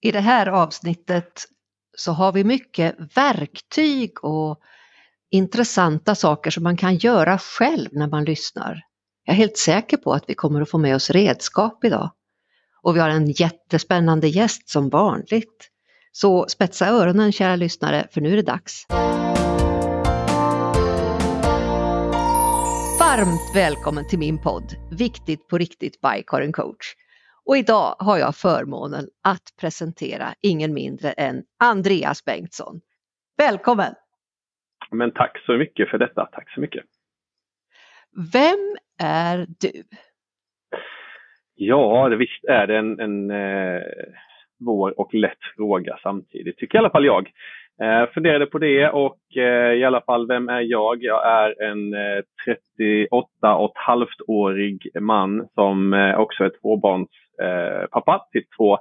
I det här avsnittet så har vi mycket verktyg och intressanta saker som man kan göra själv när man lyssnar. Jag är helt säker på att vi kommer att få med oss redskap idag. Och vi har en jättespännande gäst som vanligt. Så spetsa öronen kära lyssnare, för nu är det dags. Varmt välkommen till min podd Viktigt på riktigt by Karin Coach. Och idag har jag förmånen att presentera ingen mindre än Andreas Bengtsson. Välkommen! Men tack så mycket för detta, tack så mycket. Vem är du? Ja, visst är det en, en eh, svår och lätt fråga samtidigt, tycker i alla fall jag. Eh, funderade på det och eh, i alla fall, vem är jag? Jag är en eh, 38 och ett halvt årig man som eh, också är tvåbarnspappa eh, till två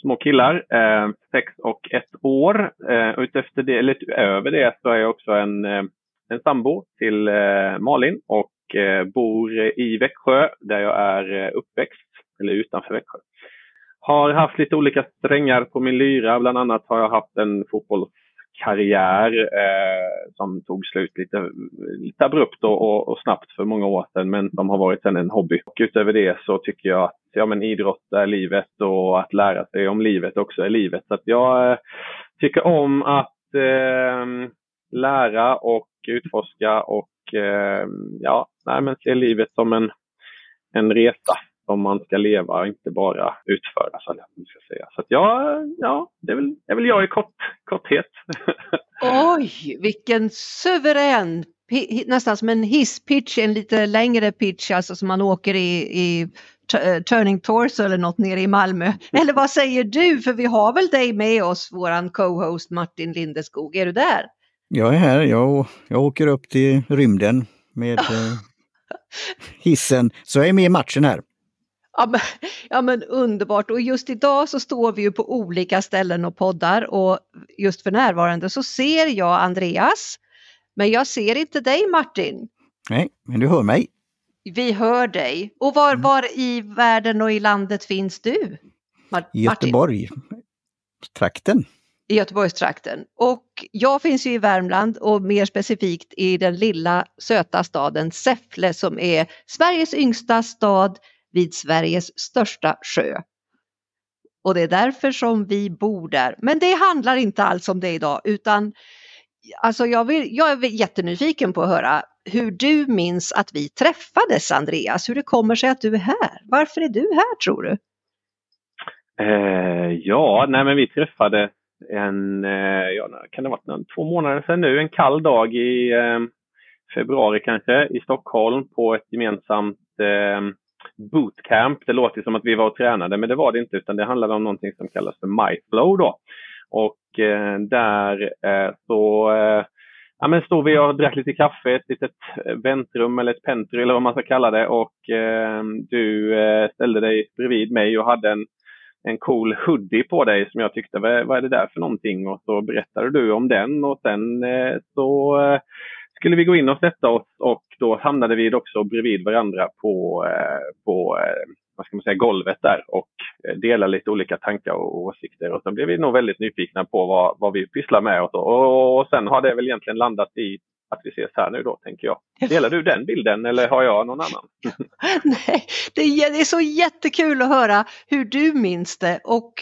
små killar, eh, sex och ett år. Eh, utefter det, eller utöver det så är jag också en, eh, en sambo till eh, Malin och eh, bor i Växjö där jag är eh, uppväxt, eller utanför Växjö. Har haft lite olika strängar på min lyra. Bland annat har jag haft en fotbolls karriär eh, som tog slut lite, lite abrupt och, och, och, snabbt för många år sedan men som har varit en hobby. Och utöver det så tycker jag att ja, men idrott är livet och att lära sig om livet också är livet. Så att jag eh, tycker om att eh, lära och utforska och eh, ja, nej, men se livet som en, en resa som man ska leva, inte bara utföra. Så, ska säga. så att ja, ja det, är väl, det är väl jag i kort, korthet. Oj, vilken suverän, nästan som en hisspitch, en lite längre pitch, alltså som man åker i, i eh, Turning Torso eller något nere i Malmö. Eller vad säger du? För vi har väl dig med oss, våran co-host Martin Lindeskog. Är du där? Jag är här. Jag, jag åker upp till rymden med eh, hissen. Så jag är med i matchen här. Ja men, ja men underbart och just idag så står vi ju på olika ställen och poddar och just för närvarande så ser jag Andreas. Men jag ser inte dig Martin. Nej, men du hör mig. Vi hör dig. Och var, mm. var i världen och i landet finns du? Mar Göteborg, trakten. I Göteborgstrakten. Och jag finns ju i Värmland och mer specifikt i den lilla söta staden Säffle som är Sveriges yngsta stad vid Sveriges största sjö. Och det är därför som vi bor där. Men det handlar inte alls om det idag utan alltså jag, vill, jag är jättenyfiken på att höra hur du minns att vi träffades Andreas, hur det kommer sig att du är här. Varför är du här tror du? Eh, ja, nej men vi träffade en, eh, ja, kan det ha varit två månader sedan nu, en kall dag i eh, februari kanske i Stockholm på ett gemensamt eh, bootcamp. Det låter som att vi var och tränade, men det var det inte, utan det handlade om någonting som kallas för MyFlow då. Och eh, där eh, så eh, ja, men stod vi och drack lite kaffe, i ett litet väntrum eller ett pentry eller vad man ska kalla det. Och eh, du eh, ställde dig bredvid mig och hade en, en cool hoodie på dig som jag tyckte, vad, vad är det där för någonting? Och så berättade du om den och sen eh, så eh, skulle vi gå in och sätta oss och då hamnade vi också bredvid varandra på, eh, på eh, vad ska man säga, golvet där och eh, dela lite olika tankar och åsikter. Och så blev vi nog väldigt nyfikna på vad, vad vi pysslar med och, så. och, och sen har det väl egentligen landat i att vi ses här nu då, tänker jag. Delar du den bilden eller har jag någon annan? Nej, det är, det är så jättekul att höra hur du minns det och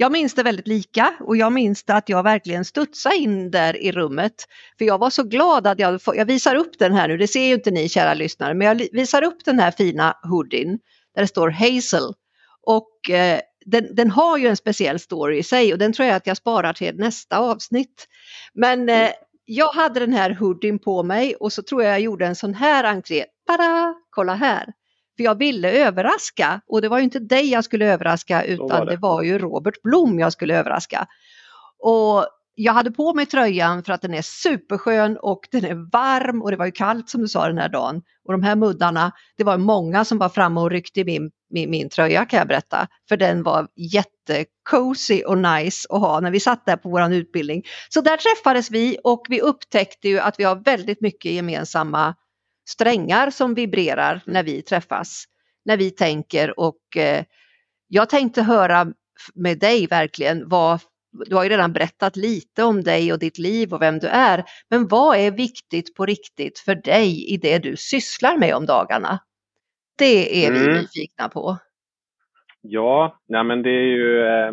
jag minns det väldigt lika och jag minns det att jag verkligen studsade in där i rummet. För jag var så glad att jag, jag visar upp den här nu, det ser ju inte ni kära lyssnare, men jag visar upp den här fina hoodien där det står Hazel. Och eh, den, den, har ju en speciell story i sig och den tror jag att jag sparar till nästa avsnitt. Men eh, jag hade den här hoodien på mig och så tror jag jag gjorde en sån här entré. Tada! Kolla här! För jag ville överraska och det var ju inte dig jag skulle överraska utan var det. det. var ju Robert Blom jag skulle överraska. Och jag hade på mig tröjan för att den är superskön och den är varm och det var ju kallt som du sa den här dagen. Och de här muddarna, det var många som var framme och ryckte i min, min, min tröja kan jag berätta. För den var jättecozy och nice att ha när vi satt där på vår utbildning. Så där träffades vi och vi upptäckte ju att vi har väldigt mycket gemensamma strängar som vibrerar när vi träffas, när vi tänker och eh, jag tänkte höra med dig verkligen vad du har ju redan berättat lite om dig och ditt liv och vem du är. Men vad är viktigt på riktigt för dig i det du sysslar med om dagarna? Det är vi mm. nyfikna på. Ja, nej men det är ju eh,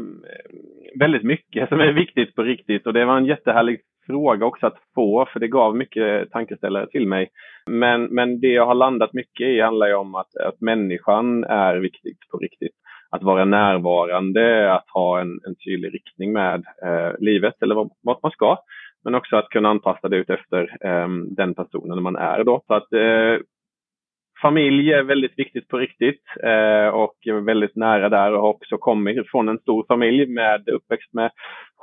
väldigt mycket som är viktigt på riktigt och det var en jättehärlig fråga också att få för det gav mycket tankeställare till mig. Men, men det jag har landat mycket i handlar ju om att, att människan är viktigt på riktigt. Att vara närvarande, att ha en, en tydlig riktning med eh, livet eller vart man ska. Men också att kunna anpassa det ut efter eh, den personen man är då. Så att eh, familj är väldigt viktigt på riktigt eh, och väldigt nära där och har också kommit från en stor familj med uppväxt med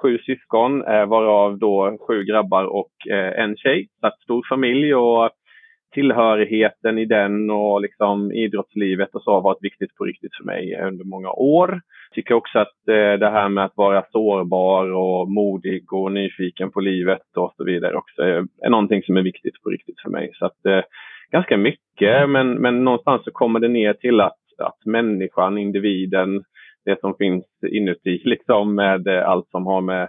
sju syskon eh, varav då sju grabbar och eh, en tjej. Så att stor familj och tillhörigheten i den och liksom idrottslivet och så har varit viktigt på riktigt för mig under många år. Tycker också att eh, det här med att vara sårbar och modig och nyfiken på livet och så vidare också är, är någonting som är viktigt på riktigt för mig. Så att, eh, ganska mycket men, men någonstans så kommer det ner till att, att människan, individen, det som finns inuti liksom med allt som har med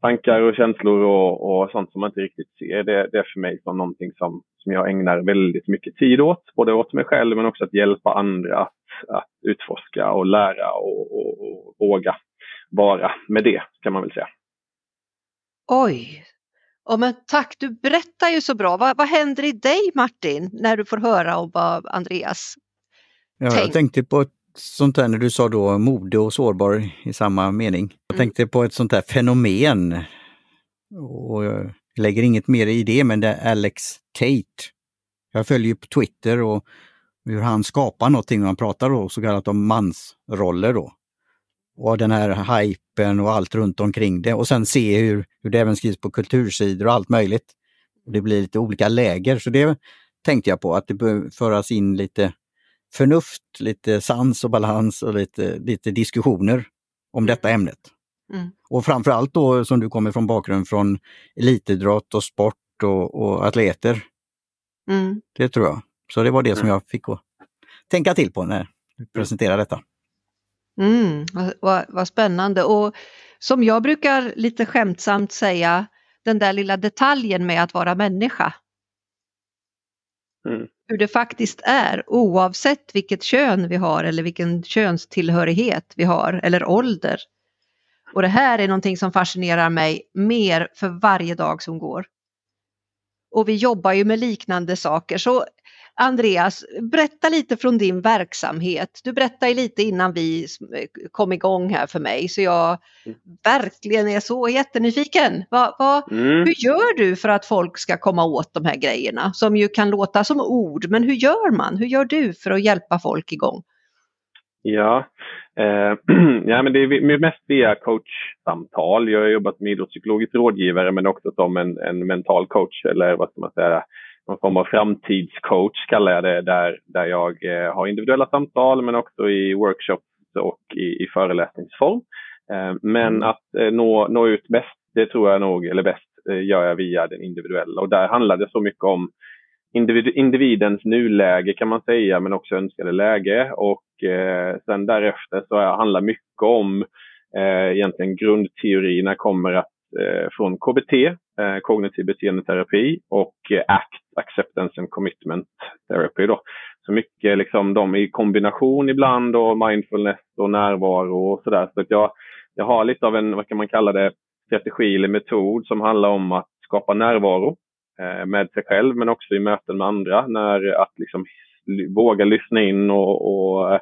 tankar och känslor och, och sånt som man inte riktigt ser. Det, det är för mig som någonting som, som jag ägnar väldigt mycket tid åt. Både åt mig själv men också att hjälpa andra att, att utforska och lära och, och, och våga vara med det kan man väl säga. Oj, Ja, men tack, du berättar ju så bra. Vad, vad händer i dig Martin när du får höra om vad Andreas ja, tänkt? Jag tänkte på ett sånt där när du sa då mode och sårbar i samma mening. Jag mm. tänkte på ett sånt där fenomen. Och jag lägger inget mer i det, men det är Alex Tate. Jag följer på Twitter och hur han skapar någonting och han pratar då så kallat om mansroller då. Och den här hypen och allt runt omkring det och sen se hur, hur det även skrivs på kultursidor och allt möjligt. Det blir lite olika läger så det tänkte jag på att det bör föras in lite förnuft, lite sans och balans och lite, lite diskussioner om detta ämnet. Mm. Och framförallt då som du kommer från bakgrund från elitidrott och sport och, och atleter. Mm. Det tror jag. Så det var det som jag fick att tänka till på när du presenterade detta. Mm, vad, vad spännande och som jag brukar lite skämtsamt säga, den där lilla detaljen med att vara människa. Mm hur det faktiskt är oavsett vilket kön vi har eller vilken könstillhörighet vi har eller ålder. Och det här är någonting som fascinerar mig mer för varje dag som går. Och vi jobbar ju med liknande saker så Andreas, berätta lite från din verksamhet. Du berättade lite innan vi kom igång här för mig så jag verkligen är så jättenyfiken. Va, va, mm. Hur gör du för att folk ska komma åt de här grejerna som ju kan låta som ord, men hur gör man? Hur gör du för att hjälpa folk igång? Ja, eh, ja men det är mest via coachsamtal. Jag har jobbat med idrottspsykologisk rådgivare men också som en, en mental coach eller vad ska man säga, någon form av framtidscoach kallar jag det, där, där jag eh, har individuella samtal men också i workshops och i, i föreläsningsform. Eh, men mm. att eh, nå, nå ut bäst, det tror jag nog, eller bäst, gör jag via den individuella. Och där handlar det så mycket om individ, individens nuläge kan man säga, men också önskade läge. Och eh, sen därefter så handlar mycket om eh, egentligen grundteorierna kommer att Eh, från KBT, eh, kognitiv beteendeterapi och eh, ACT, Acceptance and Commitment Therapy. Då. Så mycket liksom de i kombination ibland och mindfulness och närvaro och sådär. Så att jag, jag har lite av en, vad kan man kalla det, strategi eller metod som handlar om att skapa närvaro med sig själv men också i möten med andra. När att liksom våga lyssna in och, och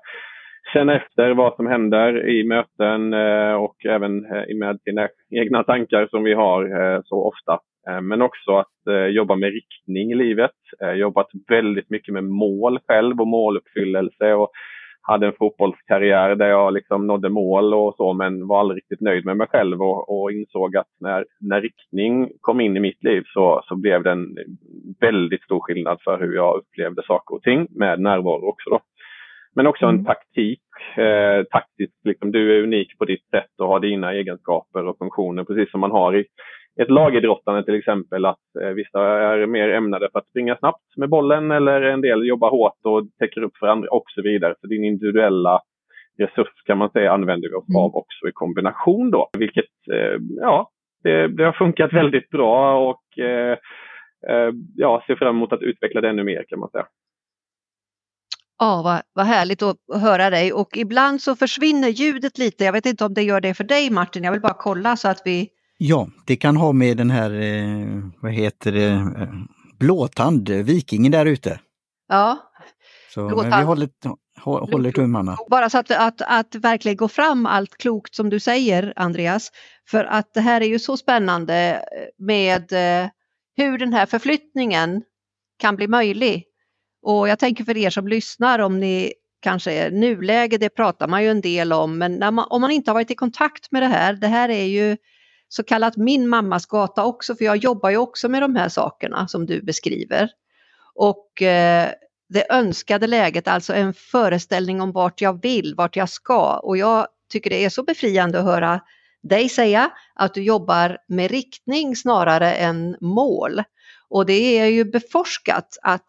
känna efter vad som händer i möten eh, och även eh, med sina egna tankar som vi har eh, så ofta. Men också att jobba med riktning i livet. Jobbat väldigt mycket med mål själv och måluppfyllelse och hade en fotbollskarriär där jag liksom nådde mål och så men var aldrig riktigt nöjd med mig själv och, och insåg att när, när riktning kom in i mitt liv så, så blev det en väldigt stor skillnad för hur jag upplevde saker och ting med närvaro också. Då. Men också en mm. taktik. Eh, taktiskt, liksom, du är unik på ditt sätt och har dina egenskaper och funktioner precis som man har i ett lagidrottande till exempel att eh, vissa är mer ämnade för att springa snabbt med bollen eller en del jobbar hårt och täcker upp för andra och så vidare. Så din individuella resurs kan man säga använder vi oss mm. av också i kombination då. Vilket, eh, ja, det, det, har funkat väldigt bra och eh, eh, ja, ser fram emot att utveckla det ännu mer kan man säga. Ja, vad, vad härligt att höra dig och ibland så försvinner ljudet lite. Jag vet inte om det gör det för dig Martin, jag vill bara kolla så att vi... Ja, det kan ha med den här, eh, vad heter det, eh, blåtand, vikingen där ute. Ja. Så men vi håller, håller tummarna. Bara så att, att, att verkligen gå fram allt klokt som du säger Andreas. För att det här är ju så spännande med eh, hur den här förflyttningen kan bli möjlig. Och jag tänker för er som lyssnar om ni kanske är nuläge, det pratar man ju en del om, men man, om man inte har varit i kontakt med det här, det här är ju så kallat min mammas gata också, för jag jobbar ju också med de här sakerna som du beskriver. Och eh, det önskade läget, alltså en föreställning om vart jag vill, vart jag ska. Och jag tycker det är så befriande att höra dig säga att du jobbar med riktning snarare än mål. Och det är ju beforskat att,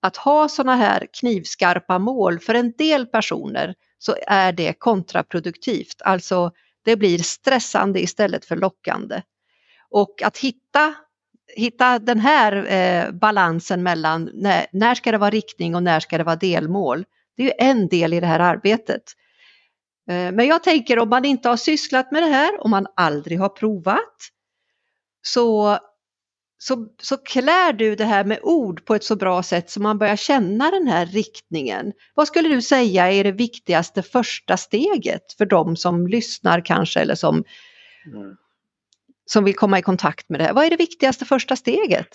att ha sådana här knivskarpa mål för en del personer så är det kontraproduktivt. Alltså det blir stressande istället för lockande. Och att hitta, hitta den här eh, balansen mellan när, när ska det vara riktning och när ska det vara delmål. Det är ju en del i det här arbetet. Eh, men jag tänker om man inte har sysslat med det här, om man aldrig har provat, så, så, så klär du det här med ord på ett så bra sätt så man börjar känna den här riktningen. Vad skulle du säga är det viktigaste första steget för de som lyssnar kanske eller som, mm. som vill komma i kontakt med det här? Vad är det viktigaste första steget?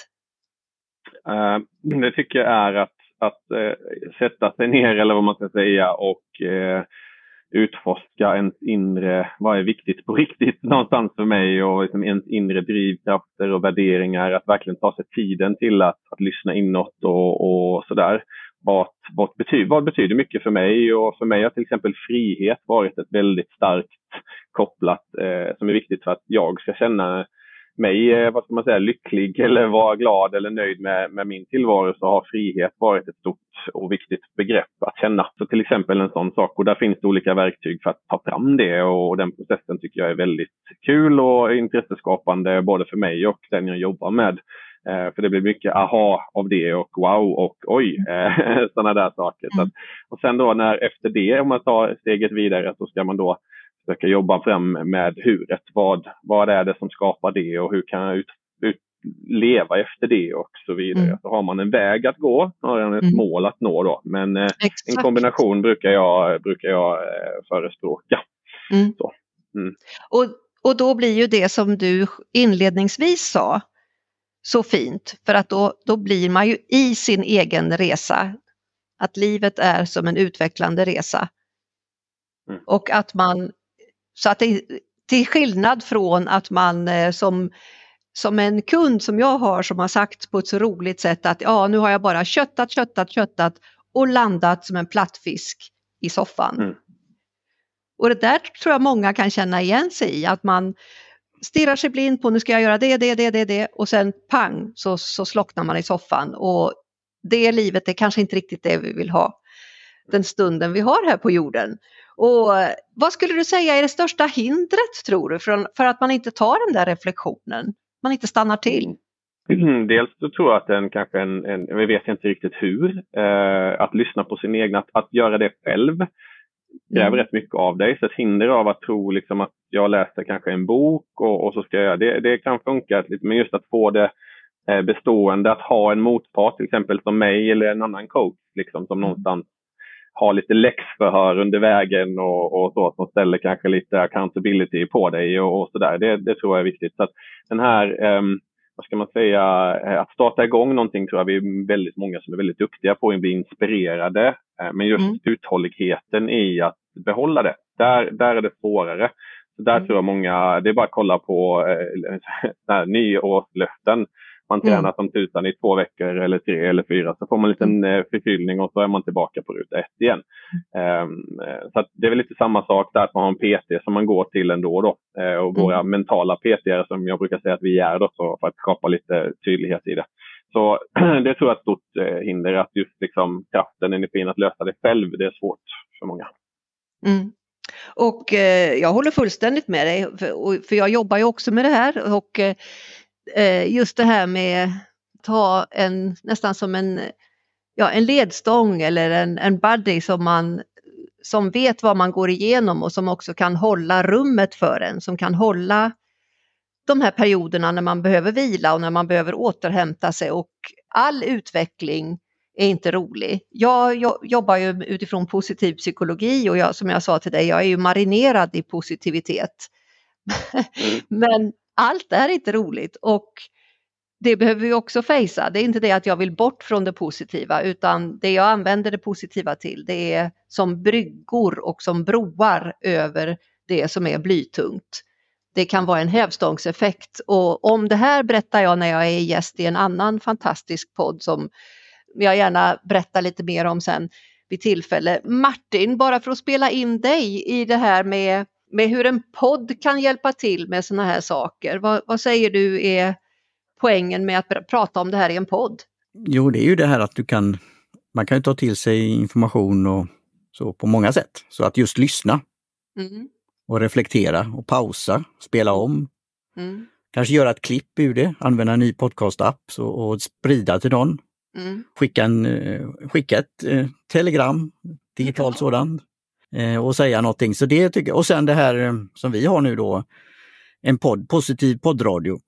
Uh, det tycker jag är att, att uh, sätta sig ner eller vad man ska säga och uh, utforska ens inre, vad är viktigt på riktigt någonstans för mig och liksom ens inre drivkrafter och värderingar. Att verkligen ta sig tiden till att, att lyssna inåt och, och sådär. Vad, vad, betyder, vad betyder mycket för mig? Och för mig har till exempel frihet varit ett väldigt starkt kopplat eh, som är viktigt för att jag ska känna mig, eh, vad ska man säga, lycklig eller vara glad eller nöjd med, med min tillvaro så har frihet varit ett stort och viktigt begrepp att känna. Så till exempel en sån sak och där finns det olika verktyg för att ta fram det och den processen tycker jag är väldigt kul och intresseskapande både för mig och den jag jobbar med. Eh, för det blir mycket aha av det och wow och oj, eh, sådana där saker. Så att, och sen då när efter det, om man tar steget vidare, så ska man då försöka jobba fram med huret. Vad, vad är det som skapar det och hur kan jag ut, ut, leva efter det och så vidare. Mm. Så har man en väg att gå snarare än ett mm. mål att nå då. Men eh, en kombination brukar jag, brukar jag eh, förespråka. Mm. mm. Och, och då blir ju det som du inledningsvis sa så fint för att då, då blir man ju i sin egen resa. Att livet är som en utvecklande resa. Mm. Och att man så att det, till skillnad från att man eh, som, som en kund som jag har som har sagt på ett så roligt sätt att ja nu har jag bara köttat, köttat, köttat och landat som en plattfisk i soffan. Mm. Och det där tror jag många kan känna igen sig i, att man stirrar sig blind på nu ska jag göra det, det, det, det, det och sen pang så, så slocknar man i soffan och det livet är kanske inte riktigt det vi vill ha den stunden vi har här på jorden. Och vad skulle du säga är det största hindret tror du för, att man inte tar den där reflektionen? Man inte stannar till? Mm, dels så tror jag att den kanske en, en vi vet inte riktigt hur, eh, att lyssna på sin egen, att, att göra det själv kräver mm. rätt mycket av dig. Så ett hinder av att tro liksom att jag läser kanske en bok och, och så ska jag det, det kan funka, men just att få det eh, bestående, att ha en motpart till exempel som mig eller en annan coach liksom, som mm. någonstans ha lite läxförhör under vägen och, och så som ställer kanske lite accountability på dig och, och där. Det, det, tror jag är viktigt. Så att den här, um, vad ska man säga, eh, att starta igång någonting tror jag vi är väldigt många som är väldigt duktiga på att bli inspirerade. Uh, men just mm. uthålligheten i att behålla det, där, där är det svårare. Så där mm. tror jag många, det är bara att kolla på eh, nyårslöften man tränar mm. som tusan i två veckor eller tre eller fyra så får man en liten mm. eh, förkylning och så är man tillbaka på ruta ett igen. Um, så det är väl lite samma sak där att man har en PT som man går till ändå då. Uh, och våra mm. mentala PT som jag brukar säga att vi är då så för att skapa lite tydlighet i det. Så det tror jag är ett stort eh, hinder att just liksom kraften, energin att lösa det själv, det är svårt för många. Mm. Och eh, jag håller fullständigt med dig, för, för, jag jobbar ju också med det här och eh, just det här med att ha en nästan som en, ja, en ledstång eller en, en buddy som man som vet vad man går igenom och som också kan hålla rummet för en, som kan hålla de här perioderna när man behöver vila och när man behöver återhämta sig och all utveckling är inte rolig. Jag, jag jobbar ju utifrån positiv psykologi och jag, som jag sa till dig, jag är ju marinerad i positivitet. Mm. Men allt är inte roligt och det behöver vi också fejsa. Det är inte det att jag vill bort från det positiva utan det jag använder det positiva till det är som bryggor och som broar över det som är blytungt. Det kan vara en hävstångseffekt och om det här berättar jag när jag är gäst i en annan fantastisk podd som jag gärna berättar lite mer om sen vid tillfälle. Martin, bara för att spela in dig i det här med, med hur en podd kan hjälpa till med sådana här saker. Vad, vad säger du är poängen med att prata om det här i en podd? Jo, det är ju det här att du kan, man kan ta till sig information och så på många sätt. Så att just lyssna mm. och reflektera och pausa, spela om. Mm. Kanske göra ett klipp ur det, använda en ny podcastapp och, och sprida till någon. Mm. Skicka, en, eh, skicka ett eh, telegram, digitalt sådant, eh, och säga någonting. Så det tycker, och sen det här eh, som vi har nu då, en podd, positiv poddradio.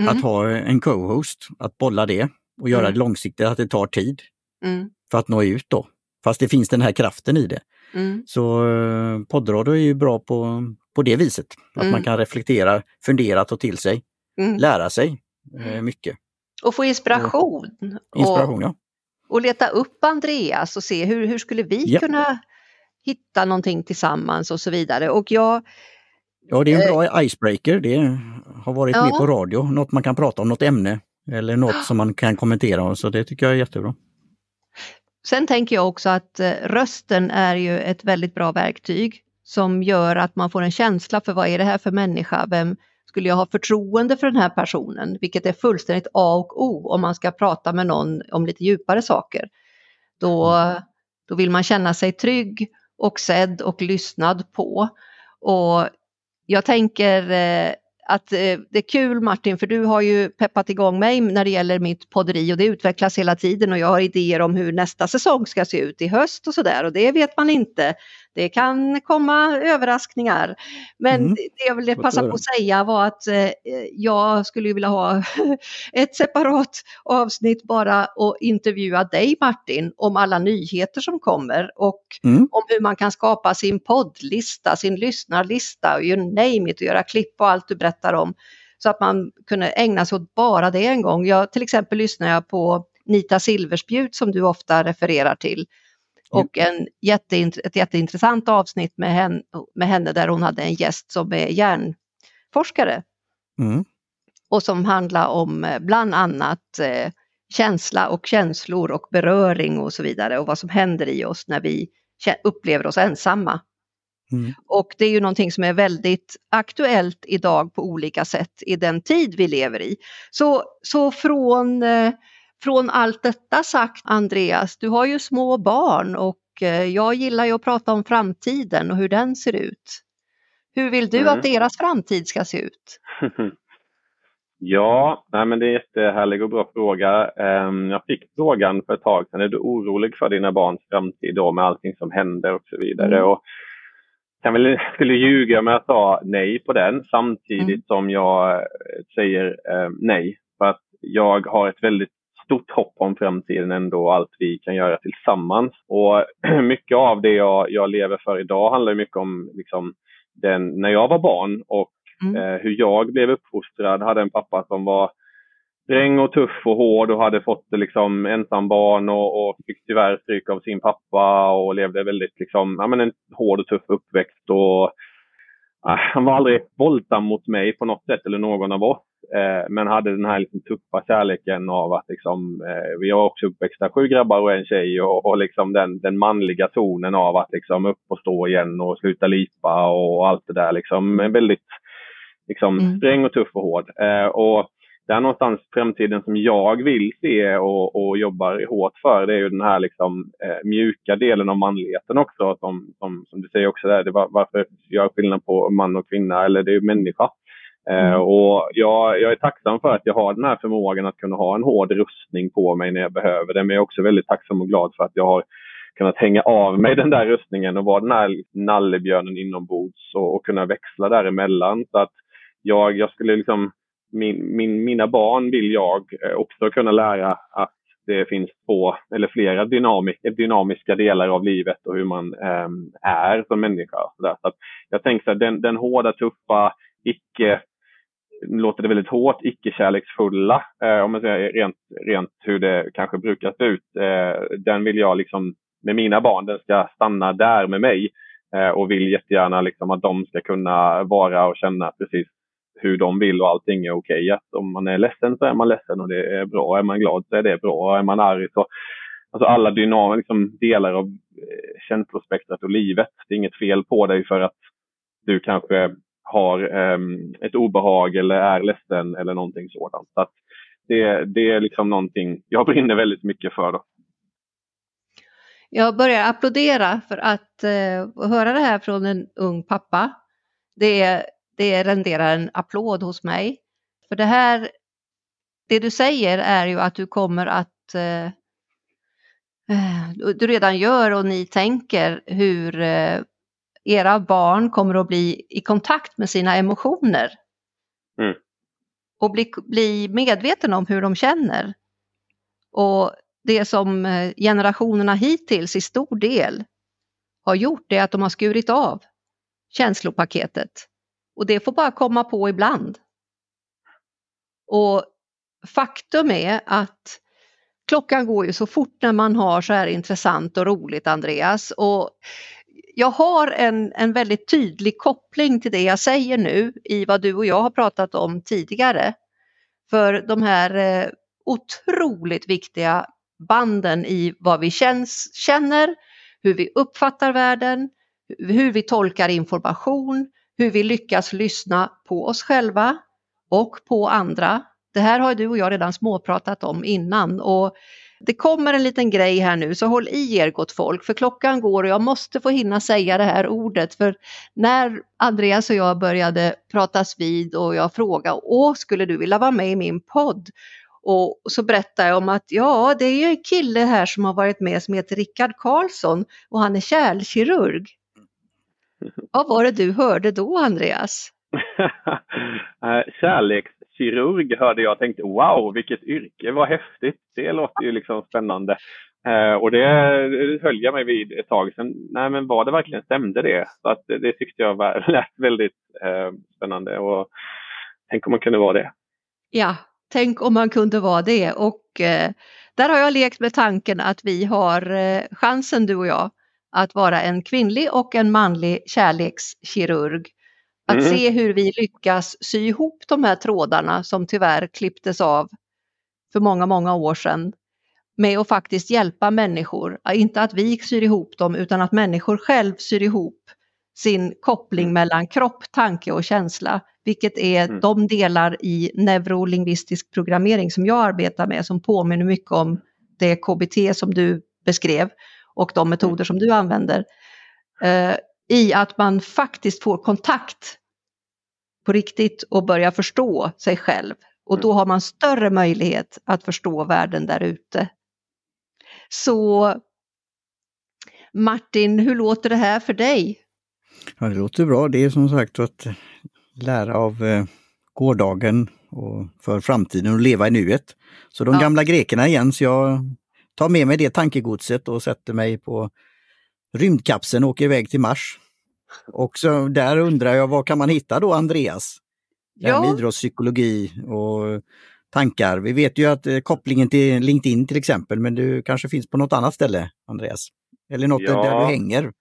Mm. Att ha en co-host, att bolla det och göra mm. det långsiktigt, att det tar tid mm. för att nå ut då. Fast det finns den här kraften i det. Mm. Så eh, poddradio är ju bra på, på det viset. Att man mm. kan reflektera, fundera, ta till sig, mm. lära sig eh, mycket. Och få inspiration. Inspiration, och, ja. Och leta upp Andreas och se hur, hur skulle vi ja. kunna hitta någonting tillsammans och så vidare. Och jag, ja, det är en bra eh, icebreaker. Det har varit ja. med på radio, något man kan prata om, något ämne eller något som man kan kommentera. Så det tycker jag är jättebra. Sen tänker jag också att eh, rösten är ju ett väldigt bra verktyg som gör att man får en känsla för vad är det här för människa? Vem, skulle jag ha förtroende för den här personen, vilket är fullständigt A och O om man ska prata med någon om lite djupare saker. Då, mm. då vill man känna sig trygg och sedd och lyssnad på. Och jag tänker eh, att eh, det är kul Martin, för du har ju peppat igång mig när det gäller mitt podderi och det utvecklas hela tiden och jag har idéer om hur nästa säsong ska se ut i höst och sådär och det vet man inte. Det kan komma överraskningar. Men mm. det jag ville passa på att säga var att eh, jag skulle vilja ha ett separat avsnitt bara och intervjua dig Martin om alla nyheter som kommer och mm. om hur man kan skapa sin poddlista, sin lyssnarlista, you name it, och göra klipp och allt du berättar om. Så att man kunde ägna sig åt bara det en gång. Jag, till exempel lyssnar jag på Nita Silverspjut som du ofta refererar till och en jätteint ett jätteintressant avsnitt med henne, med henne där hon hade en gäst som är hjärnforskare. Mm. Och som handlar om eh, bland annat eh, känsla och känslor och beröring och så vidare och vad som händer i oss när vi upplever oss ensamma. Mm. Och det är ju någonting som är väldigt aktuellt idag på olika sätt i den tid vi lever i. Så, så från eh, från allt detta sagt Andreas, du har ju små barn och eh, jag gillar ju att prata om framtiden och hur den ser ut. Hur vill du mm. att deras framtid ska se ut? ja, nej men det är en jättehärlig och bra fråga. Ehm, jag fick frågan för ett tag sedan, är du orolig för dina barns framtid då med allting som händer och så vidare? Mm. Och jag väl, skulle ljuga om jag sa nej på den samtidigt mm. som jag eh, säger eh, nej. För att jag har ett väldigt stort hopp om framtiden ändå och allt vi kan göra tillsammans. Och mycket av det jag, jag lever för idag handlar mycket om liksom, den, när jag var barn och mm. eh, hur jag blev uppfostrad. Hade en pappa som var sträng och tuff och hård och hade fått liksom ensam barn och, och fick tyvärr stryk av sin pappa och levde väldigt liksom, ja, men en hård och tuff uppväxt. Och, han var aldrig våldsam mot mig på något sätt eller någon av oss. Eh, men hade den här liksom tuffa kärleken av att liksom, eh, vi var också uppväxta sju grabbar och en tjej och, och liksom den, den manliga tonen av att liksom upp och stå igen och sluta lipa och allt det där. Liksom, väldigt liksom, mm. sträng och tuff och hård. Eh, och det är någonstans framtiden som jag vill se och, och jobbar hårt för. Det är ju den här liksom, eh, mjuka delen av manligheten också. Som, som, som du säger också, där, det var, varför gör skillnad på man och kvinna? Eller det är ju människa. Eh, mm. och jag, jag, är tacksam för att jag har den här förmågan att kunna ha en hård rustning på mig när jag behöver det. Men jag är också väldigt tacksam och glad för att jag har kunnat hänga av mig den där rustningen och vara den här nallebjörnen inombords och, och kunna växla däremellan. Så att jag, jag skulle liksom, min, min, mina barn vill jag eh, också kunna lära att det finns två eller flera dynamik, dynamiska delar av livet och hur man eh, är som människa. Så, där. så jag tänker att den, den hårda, tuffa, icke nu låter det väldigt hårt, icke-kärleksfulla, eh, om man säger rent, rent hur det kanske brukar se ut. Eh, den vill jag liksom med mina barn, den ska stanna där med mig eh, och vill jättegärna liksom att de ska kunna vara och känna precis hur de vill och allting är okej. Okay. om man är ledsen så är man ledsen och det är bra. Är man glad så är det bra. Är man arg så Alltså alla dynam, liksom delar av eh, känslospektrat och livet. Det är inget fel på dig för att du kanske har um, ett obehag eller är ledsen eller någonting sådant. Så det, det är liksom någonting jag brinner väldigt mycket för. Då. Jag börjar applådera för att eh, höra det här från en ung pappa. Det, är det renderar en applåd hos mig. För det här, det du säger är ju att du kommer att eh, eh du redan gör och ni tänker hur eh, era barn kommer att bli i kontakt med sina emotioner. Mm. Och bli, bli medveten om hur de känner. Och det som eh, generationerna hittills i stor del har gjort är att de har skurit av känslopaketet. Och det får bara komma på ibland. Och faktum är att klockan går ju så fort när man har så här intressant och roligt Andreas. Och jag har en, en väldigt tydlig koppling till det jag säger nu i vad du och jag har pratat om tidigare. För de här eh, otroligt viktiga banden i vad vi känns, känner, hur vi uppfattar världen, hur vi tolkar information, hur vi lyckas lyssna på oss själva och på andra. Det här har du och jag redan småpratat om innan och det kommer en liten grej här nu så håll i er gott folk för klockan går och jag måste få hinna säga det här ordet för när Andreas och jag började pratas vid och jag frågade åh skulle du vilja vara med i min podd och så berättar jag om att ja, det är ju en kille här som har varit med som heter Rickard Karlsson och han är kärlkirurg. Vad var det du hörde då, Andreas? Eh, kärlekskirurg hörde jag och tänkte wow, vilket yrke, vad häftigt. Det låter ju liksom spännande. Uh, och det, höll jag mig vid ett tag. Sen, nej men var det verkligen, stämde det? Så att det, tyckte jag var, lät väldigt uh, spännande och tänk om man kunde vara det. Ja, Tänk om man kunde vara det och eh, där har jag lekt med tanken att vi har eh, chansen du och jag att vara en kvinnlig och en manlig kärlekskirurg. Att mm. se hur vi lyckas sy ihop de här trådarna som tyvärr klipptes av för många, många år sedan med att faktiskt hjälpa människor. Inte att vi syr ihop dem utan att människor själv syr ihop sin koppling mm. mellan kropp, tanke och känsla vilket är mm. de delar i neurolingvistisk programmering som jag arbetar med som påminner mycket om det KBT som du beskrev och de metoder som du använder. Eh, I att man faktiskt får kontakt på riktigt och börjar förstå sig själv. Och då mm. har man större möjlighet att förstå världen där ute. Så Martin, hur låter det här för dig? Ja, det låter bra. Det är som sagt att lära av eh, gårdagen och för framtiden och leva i nuet. Så de ja. gamla grekerna igen, så jag tar med mig det tankegodset och sätter mig på rymdkapseln och åker iväg till Mars. Och så där undrar jag, vad kan man hitta då Andreas? Ja. idrottspsykologi och tankar. Vi vet ju att eh, kopplingen till LinkedIn till exempel, men du kanske finns på något annat ställe, Andreas? Eller något ja. där du hänger?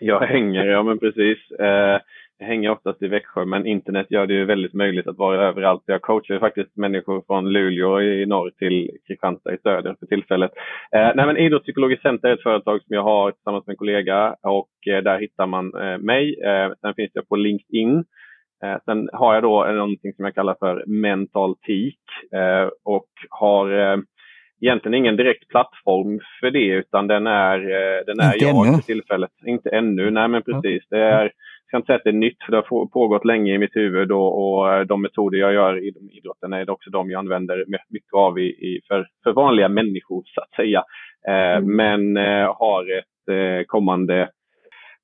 Jag hänger, ja men precis. Eh, hänger oftast i Växjö, men internet gör det ju väldigt möjligt att vara överallt. Jag coachar faktiskt människor från Luleå i norr till Kristianstad i söder för tillfället. Eh, nej, men Idrottspsykologiskt center är ett företag som jag har tillsammans med en kollega och eh, där hittar man eh, mig. Eh, sen finns jag på LinkedIn Eh, sen har jag då någonting som jag kallar för mental teak eh, och har eh, egentligen ingen direkt plattform för det utan den är, eh, den är jag ännu. för tillfället. Inte ännu, nej men precis. Det är, ska inte säga att det är nytt för det har pågått länge i mitt huvud och, och eh, de metoder jag gör i idrotten är också de jag använder mycket av i, i för, för vanliga människor så att säga. Eh, mm. Men eh, har ett eh, kommande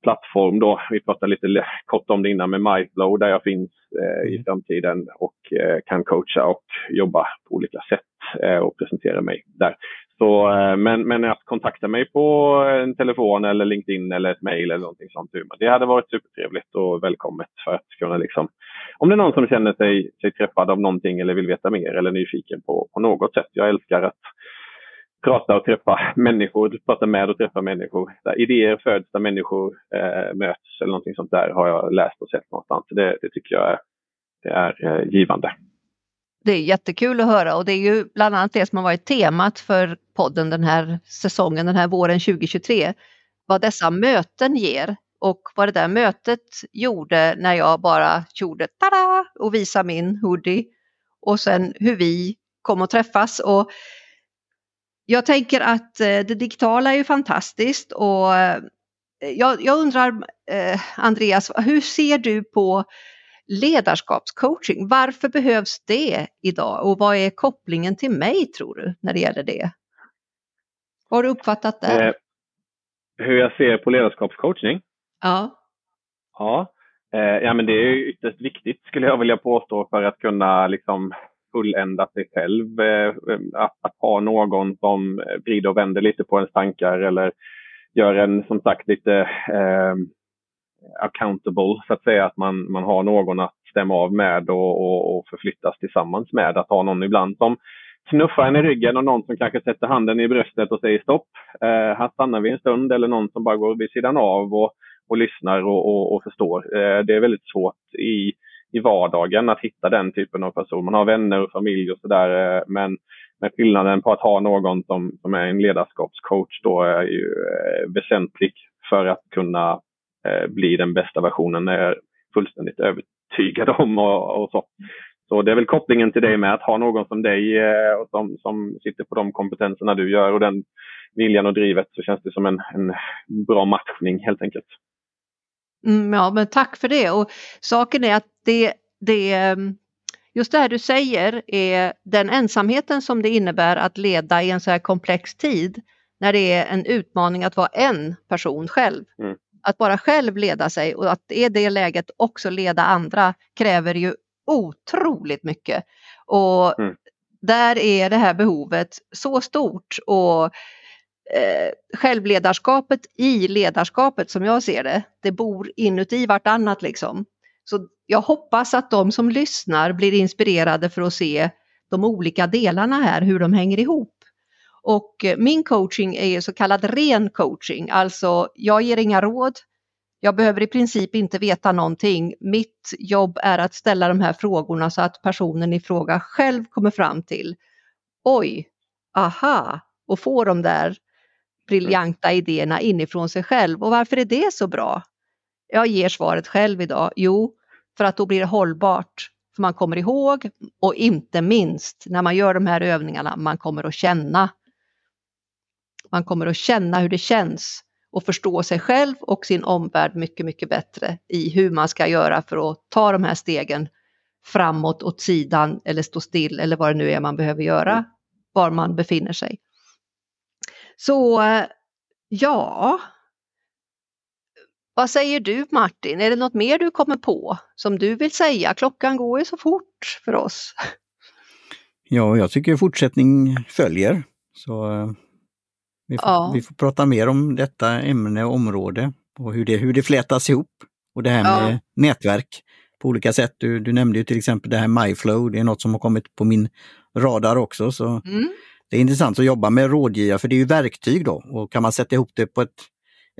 plattform då. Vi pratade lite kort om det innan med MyFlow där jag finns eh, i mm. framtiden och eh, kan coacha och jobba på olika sätt eh, och presentera mig där. Så, eh, men, men att kontakta mig på eh, en telefon eller LinkedIn eller ett mejl eller någonting sånt. Det hade varit supertrevligt och välkommet för att kunna liksom, om det är någon som känner sig, sig träffad av någonting eller vill veta mer eller nyfiken på, på något sätt. Jag älskar att prata och träffa människor, prata med och träffa människor. Där idéer föds där människor eh, möts eller någonting sånt där har jag läst och sett någonstans. Det, det tycker jag är, det är eh, givande. Det är jättekul att höra och det är ju bland annat det som har varit temat för podden den här säsongen, den här våren 2023. Vad dessa möten ger och vad det där mötet gjorde när jag bara gjorde tada och visade min hoodie och sen hur vi kom att träffas. Och jag tänker att eh, det digitala är ju fantastiskt och eh, jag, jag undrar eh, Andreas, hur ser du på ledarskapscoaching? Varför behövs det idag och vad är kopplingen till mig tror du när det gäller det? Vad har du uppfattat där? Eh, hur jag ser på ledarskapscoaching? Ja. Ja, eh, ja men det är ytterst viktigt skulle jag vilja påstå för att kunna liksom fullända sig själv. Eh, att, att, ha någon som vrider och vänder lite på ens tankar eller gör en som sagt lite eh, accountable så att säga. Att man, man har någon att stämma av med och, och, och förflyttas tillsammans med. Att ha någon ibland som knuffar en i ryggen och någon som kanske sätter handen i bröstet och säger stopp. Eh, här stannar vi en stund eller någon som bara går vid sidan av och, och lyssnar och, och, och förstår. Eh, det är väldigt svårt i i vardagen att hitta den typen av person. Man har vänner och familj och sådär eh, men, men skillnaden på att ha någon som, som är en ledarskapscoach då är ju eh, väsentlig för att kunna bli den bästa versionen är jag fullständigt övertygad om och, och så. Så det är väl kopplingen till dig med att ha någon som dig och som, som sitter på de kompetenserna du gör och den viljan och drivet så känns det som en, en bra matchning helt enkelt. Mm, ja, men tack för det. Och saken är att det, det, ehm, just det här du säger är den ensamheten som det innebär att leda i en så här komplex tid när det är en utmaning att vara en person själv. Mm. Att bara själv leda sig och att i det läget också leda andra kräver ju otroligt mycket. Och mm. där är det här behovet så stort och eh, självledarskapet i ledarskapet som jag ser det. Det bor inuti vartannat liksom. Så jag hoppas att de som lyssnar blir inspirerade för att se de olika delarna här, hur de hänger ihop. Och eh, min coaching är så kallad ren coaching, alltså jag ger inga råd. Jag behöver i princip inte veta någonting. Mitt jobb är att ställa de här frågorna så att personen i fråga själv kommer fram till oj, aha, och får de där briljanta idéerna inifrån sig själv. Och varför är det så bra? Jag ger svaret själv idag. Jo, för att då blir det hållbart. För man kommer ihåg och inte minst när man gör de här övningarna, man kommer att känna. Man kommer att känna hur det känns och förstå sig själv och sin omvärld mycket, mycket bättre i hur man ska göra för att ta de här stegen framåt, åt sidan eller stå still eller vad det nu är man behöver göra, var man befinner sig. Så ja, vad säger du Martin? Är det något mer du kommer på som du vill säga? Klockan går ju så fort för oss. Ja, jag tycker fortsättning följer. Så eh, vi får, ja. vi får prata mer om detta ämne och område och hur det, hur det flätas ihop. Och det här med ja. nätverk på olika sätt. Du, du nämnde ju till exempel det här MyFlow, det är något som har kommit på min radar också. Så mm. Det är intressant att jobba med rådgivare för det är ju verktyg då och kan man sätta ihop det på ett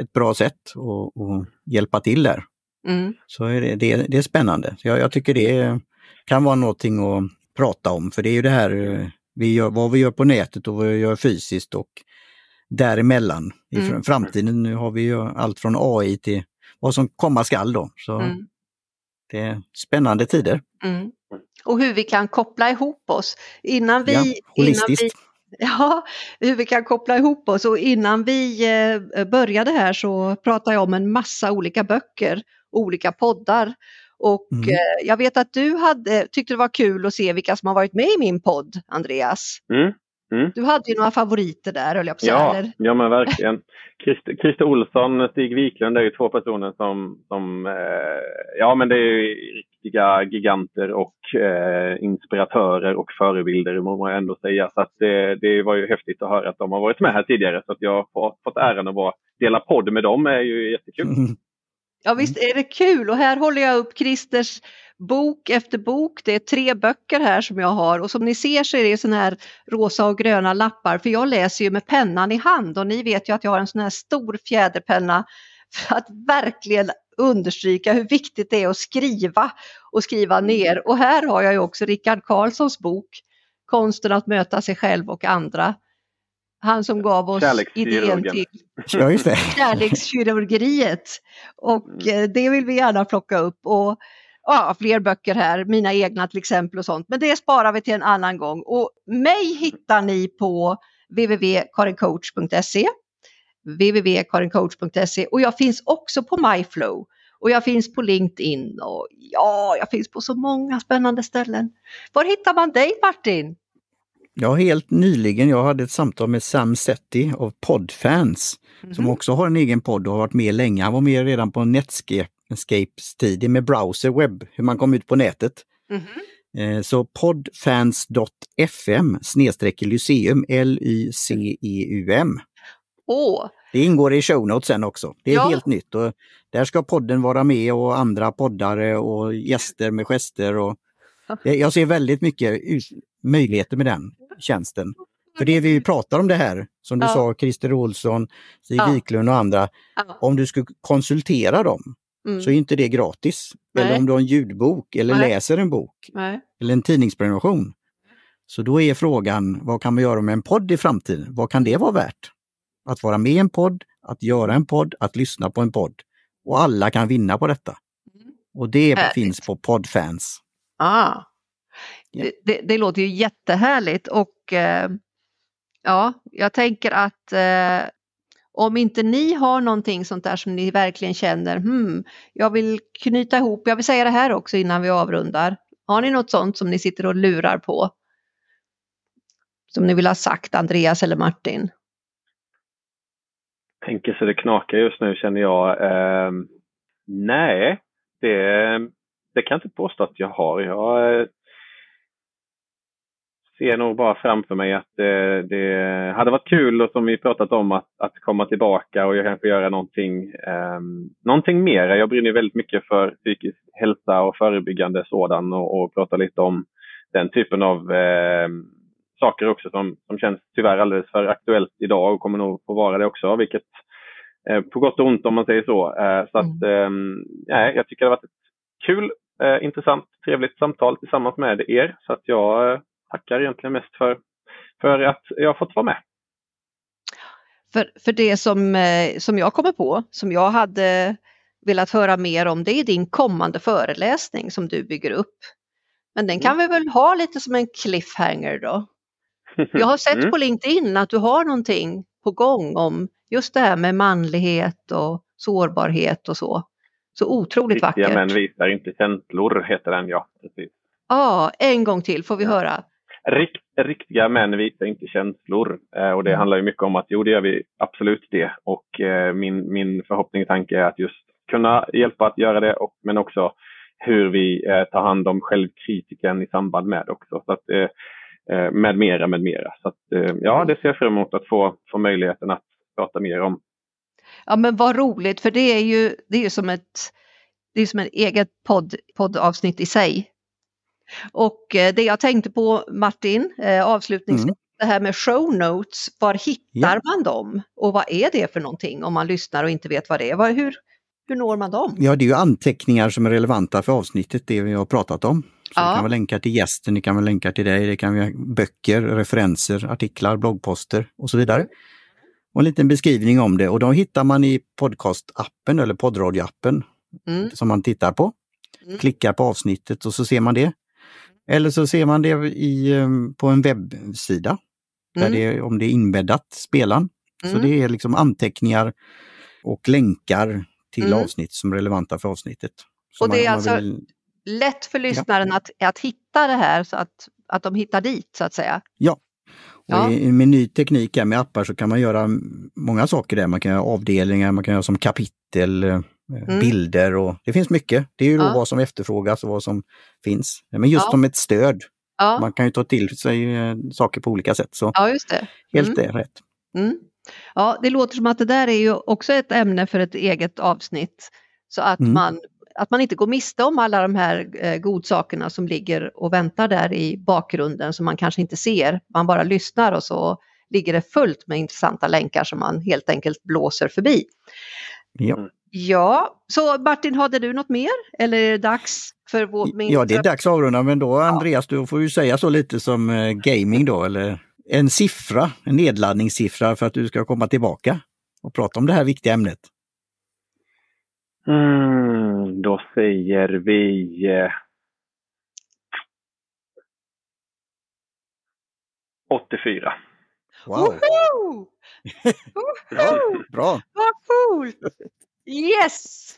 ett bra sätt och, och hjälpa till där. Mm. Så är det, det, det, är spännande. Jag, jag, tycker det kan vara någonting att prata om för det är ju det här eh, vi gör, vad vi gör på nätet och vad vi gör fysiskt och däremellan. Mm. I framtiden, framtiden nu har vi ju allt från AI till vad som komma skall då. Så mm. Det är spännande tider. Mm. Och hur vi kan koppla ihop oss. Innan vi, ja, holistiskt. Innan vi, ja, hur vi kan koppla ihop oss och innan vi eh, började här så pratade jag om en massa olika böcker, olika poddar. Och mm. eh, jag vet att du hade, tyckte det var kul att se vilka som har varit med i min podd, Andreas. Mm. Mm. Du hade ju några favoriter där, höll jag på ja, eller? ja, men verkligen. Christer Olsson, Stig Wiklund är ju två personer som, som eh, ja men det är riktiga giganter och eh, inspiratörer och förebilder må man ändå säga. Så att det, det var ju häftigt att höra att de har varit med här tidigare så att jag har fått äran att vara, dela podd med dem är ju jättekul. Mm. Ja visst är det kul och här håller jag upp Christers bok efter bok. Det är tre böcker här som jag har och som ni ser så är det sådana här rosa och gröna lappar för jag läser ju med pennan i hand och ni vet ju att jag har en sån här stor fjäderpenna för att verkligen understryka hur viktigt det är att skriva och skriva ner. Och här har jag ju också Rickard Karlssons bok Konsten att möta sig själv och andra. Han som gav oss idén till kärlekskirurgeriet. Och mm. Eh, det vill vi gärna plocka upp. Och ja, fler böcker här, mina egna till exempel och sånt. Men det sparar vi till en annan gång. Och mig hittar ni på www.karincoach.se www.karincoach.se och jag finns också på MyFlow och jag finns på LinkedIn och ja, jag finns på så många spännande ställen. Var hittar man dig Martin? Ja, helt nyligen, jag hade ett samtal med Sam Setti av Podfans mm -hmm. som också har en egen podd och har varit med länge. Han var med redan på Netscape Escapes tid med browser webb, hur man kom ut på nätet. Mm -hmm. Så podfans.fm snedstreck lyceum, L-Y-C-E-U-M. Åh! Det ingår i show notes sen också. Det är ja. helt nytt och där ska podden vara med och andra poddare och gäster med gester. Och jag ser väldigt mycket möjligheter med den tjänsten. För det vi pratar om det här, som du ja. sa, Christer Olsson, Stig ja. Wiklund och andra. Ja. Om du skulle konsultera dem mm. så är inte det gratis. Nej. Eller om du har en ljudbok eller Nej. läser en bok Nej. eller en tidningsprenumeration. Så då är frågan, vad kan vi göra med en podd i framtiden? Vad kan det vara värt? Att vara med i en podd, att göra en podd, att lyssna på en podd. Och alla kan vinna på detta. Mm. Och det Härligt. finns på Podfans. Ah. Ja. Det, det, det, låter ju jättehärligt och eh, ja, jag tänker att eh, om inte ni har någonting sånt där som ni verkligen känner, hmm, jag vill knyta ihop, jag vill säga det här också innan vi avrundar. Har ni något sånt som ni sitter och lurar på? Som ni vill ha sagt, Andreas eller Martin? Tänker så det knakar just nu känner jag. Eh, nej, det, det kan jag inte påstå att jag har. Jag ser nog bara framför mig att det, det, hade varit kul och som vi pratat om att, att komma tillbaka och kanske göra någonting, eh, någonting mer. Jag brinner väldigt mycket för psykisk hälsa och förebyggande sådan och, och prata lite om den typen av eh, saker också som, som känns tyvärr alldeles för aktuellt idag och kommer nog få vara det också, vilket eh, på gott och ont om man säger så. Eh, så att, eh, jag tycker det har varit ett kul, eh, intressant, trevligt samtal tillsammans med er. Så att jag eh, tackar egentligen mest för, för att jag har fått vara med. För, för det som, eh, som jag kommer på, som jag hade velat höra mer om, det är din kommande föreläsning som du bygger upp. Men den kan mm. vi väl ha lite som en cliffhanger då? Jag har sett mm. på LinkedIn att du har någonting på gång om just det här med manlighet och sårbarhet och så. Så otroligt vackert. Riktiga män visar inte känslor heter den ja. Precis. Ja, en gång till får vi höra. Rikt, riktiga män visar inte känslor eh, och det mm. handlar ju mycket om att jo, det gör vi absolut det. Och eh, min, min förhoppning och tanke är att just kunna hjälpa att göra det, och, men också hur vi eh, tar hand om självkritiken i samband med också. Så att, eh, eh med mera, med mera. Så att, eh, ja, det ser jag fram emot att få, få möjligheten att prata mer om. Ja men vad roligt för det är ju, det är ju som ett det är som ett eget podd, poddavsnitt i sig. Och eh, det jag tänkte på Martin, eh, avslutningsvis, mm. det här med show notes, var hittar ja. man dem? Och vad är det för någonting om man lyssnar och inte vet vad det är? Hur, hur når man dem? Ja, det är ju anteckningar som är relevanta för avsnittet, det vi har pratat om. Så ja. Kan vara länkar till gästen, det kan vara länkar till dig, det kan vara böcker, referenser, artiklar, bloggposter och så vidare. Och en liten beskrivning om det och de hittar man i podcastappen eller poddradioappen mm. som man tittar på. mm. klickar på avsnittet och så ser man det. Eller så ser man det i, ehm, på en webbsida. Där mm. det, om det är inbäddat, spelaren. Så mm. det är liksom anteckningar och länkar till mm. avsnitt som är relevanta för avsnittet. Så och det är alltså vill... lätt för lyssnaren ja. att, att hitta det här så att, att de hittar dit så att säga? Ja. ja. Med ny teknik med appar så kan man göra många saker där. Man kan göra avdelningar, man kan göra som kapitel, eh, mm. bilder och det finns mycket. Det är ju ja. vad som efterfrågas och vad som finns. Men just ja. som ett stöd. Ja. Man kan ju ta till sig eh, saker på olika sätt. Så ja, just det. Helt mm. rätt. Mm. Ja, det låter som att det där är ju också ett ämne för ett eget avsnitt. Så att, mm. man, att man inte går miste om alla de här eh, godsakerna som ligger och väntar där i bakgrunden som man kanske inte ser. Man bara lyssnar och så ligger det fullt med intressanta länkar som man helt enkelt blåser förbi. Ja. Ja, så Martin, hade du något mer eller är det dags för vår... Min... Ja, det är dags att avrunda, men då Andreas, du får ju säga så lite som eh, gaming då, eller en siffra, en nedladdningssiffra för att du ska komma tillbaka och prata om det här viktiga ämnet. Mm, då säger vi eh, 84. Wow! bra, bra! Vad coolt! Yes!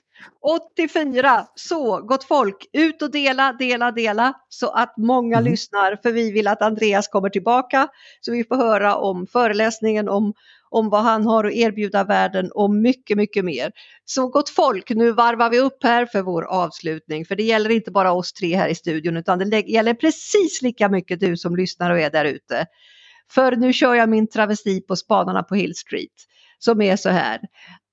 84! Så gott folk, ut och dela, dela, dela så att många mm. lyssnar för vi vill att Andreas kommer tillbaka så vi får höra om föreläsningen, om, om vad han har att erbjuda världen och mycket, mycket mer. Så gott folk, nu varvar vi upp här för vår avslutning för det gäller inte bara oss tre här i studion utan det gäller precis lika mycket du som lyssnar och är där ute. För nu kör jag min travesti på Spanarna på Hill Street som är så här.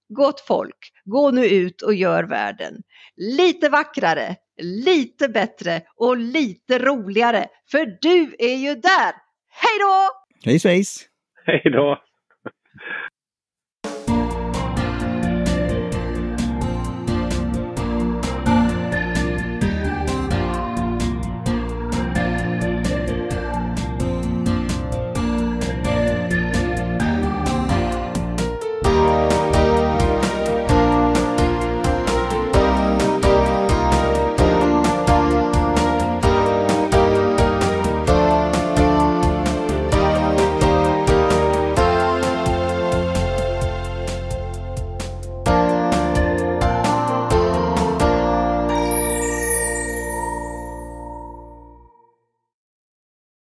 Gott folk, gå nu ut och gör världen lite vackrare, lite bättre och lite roligare. För du är ju där! Hej då! Hej svejs! Hej då!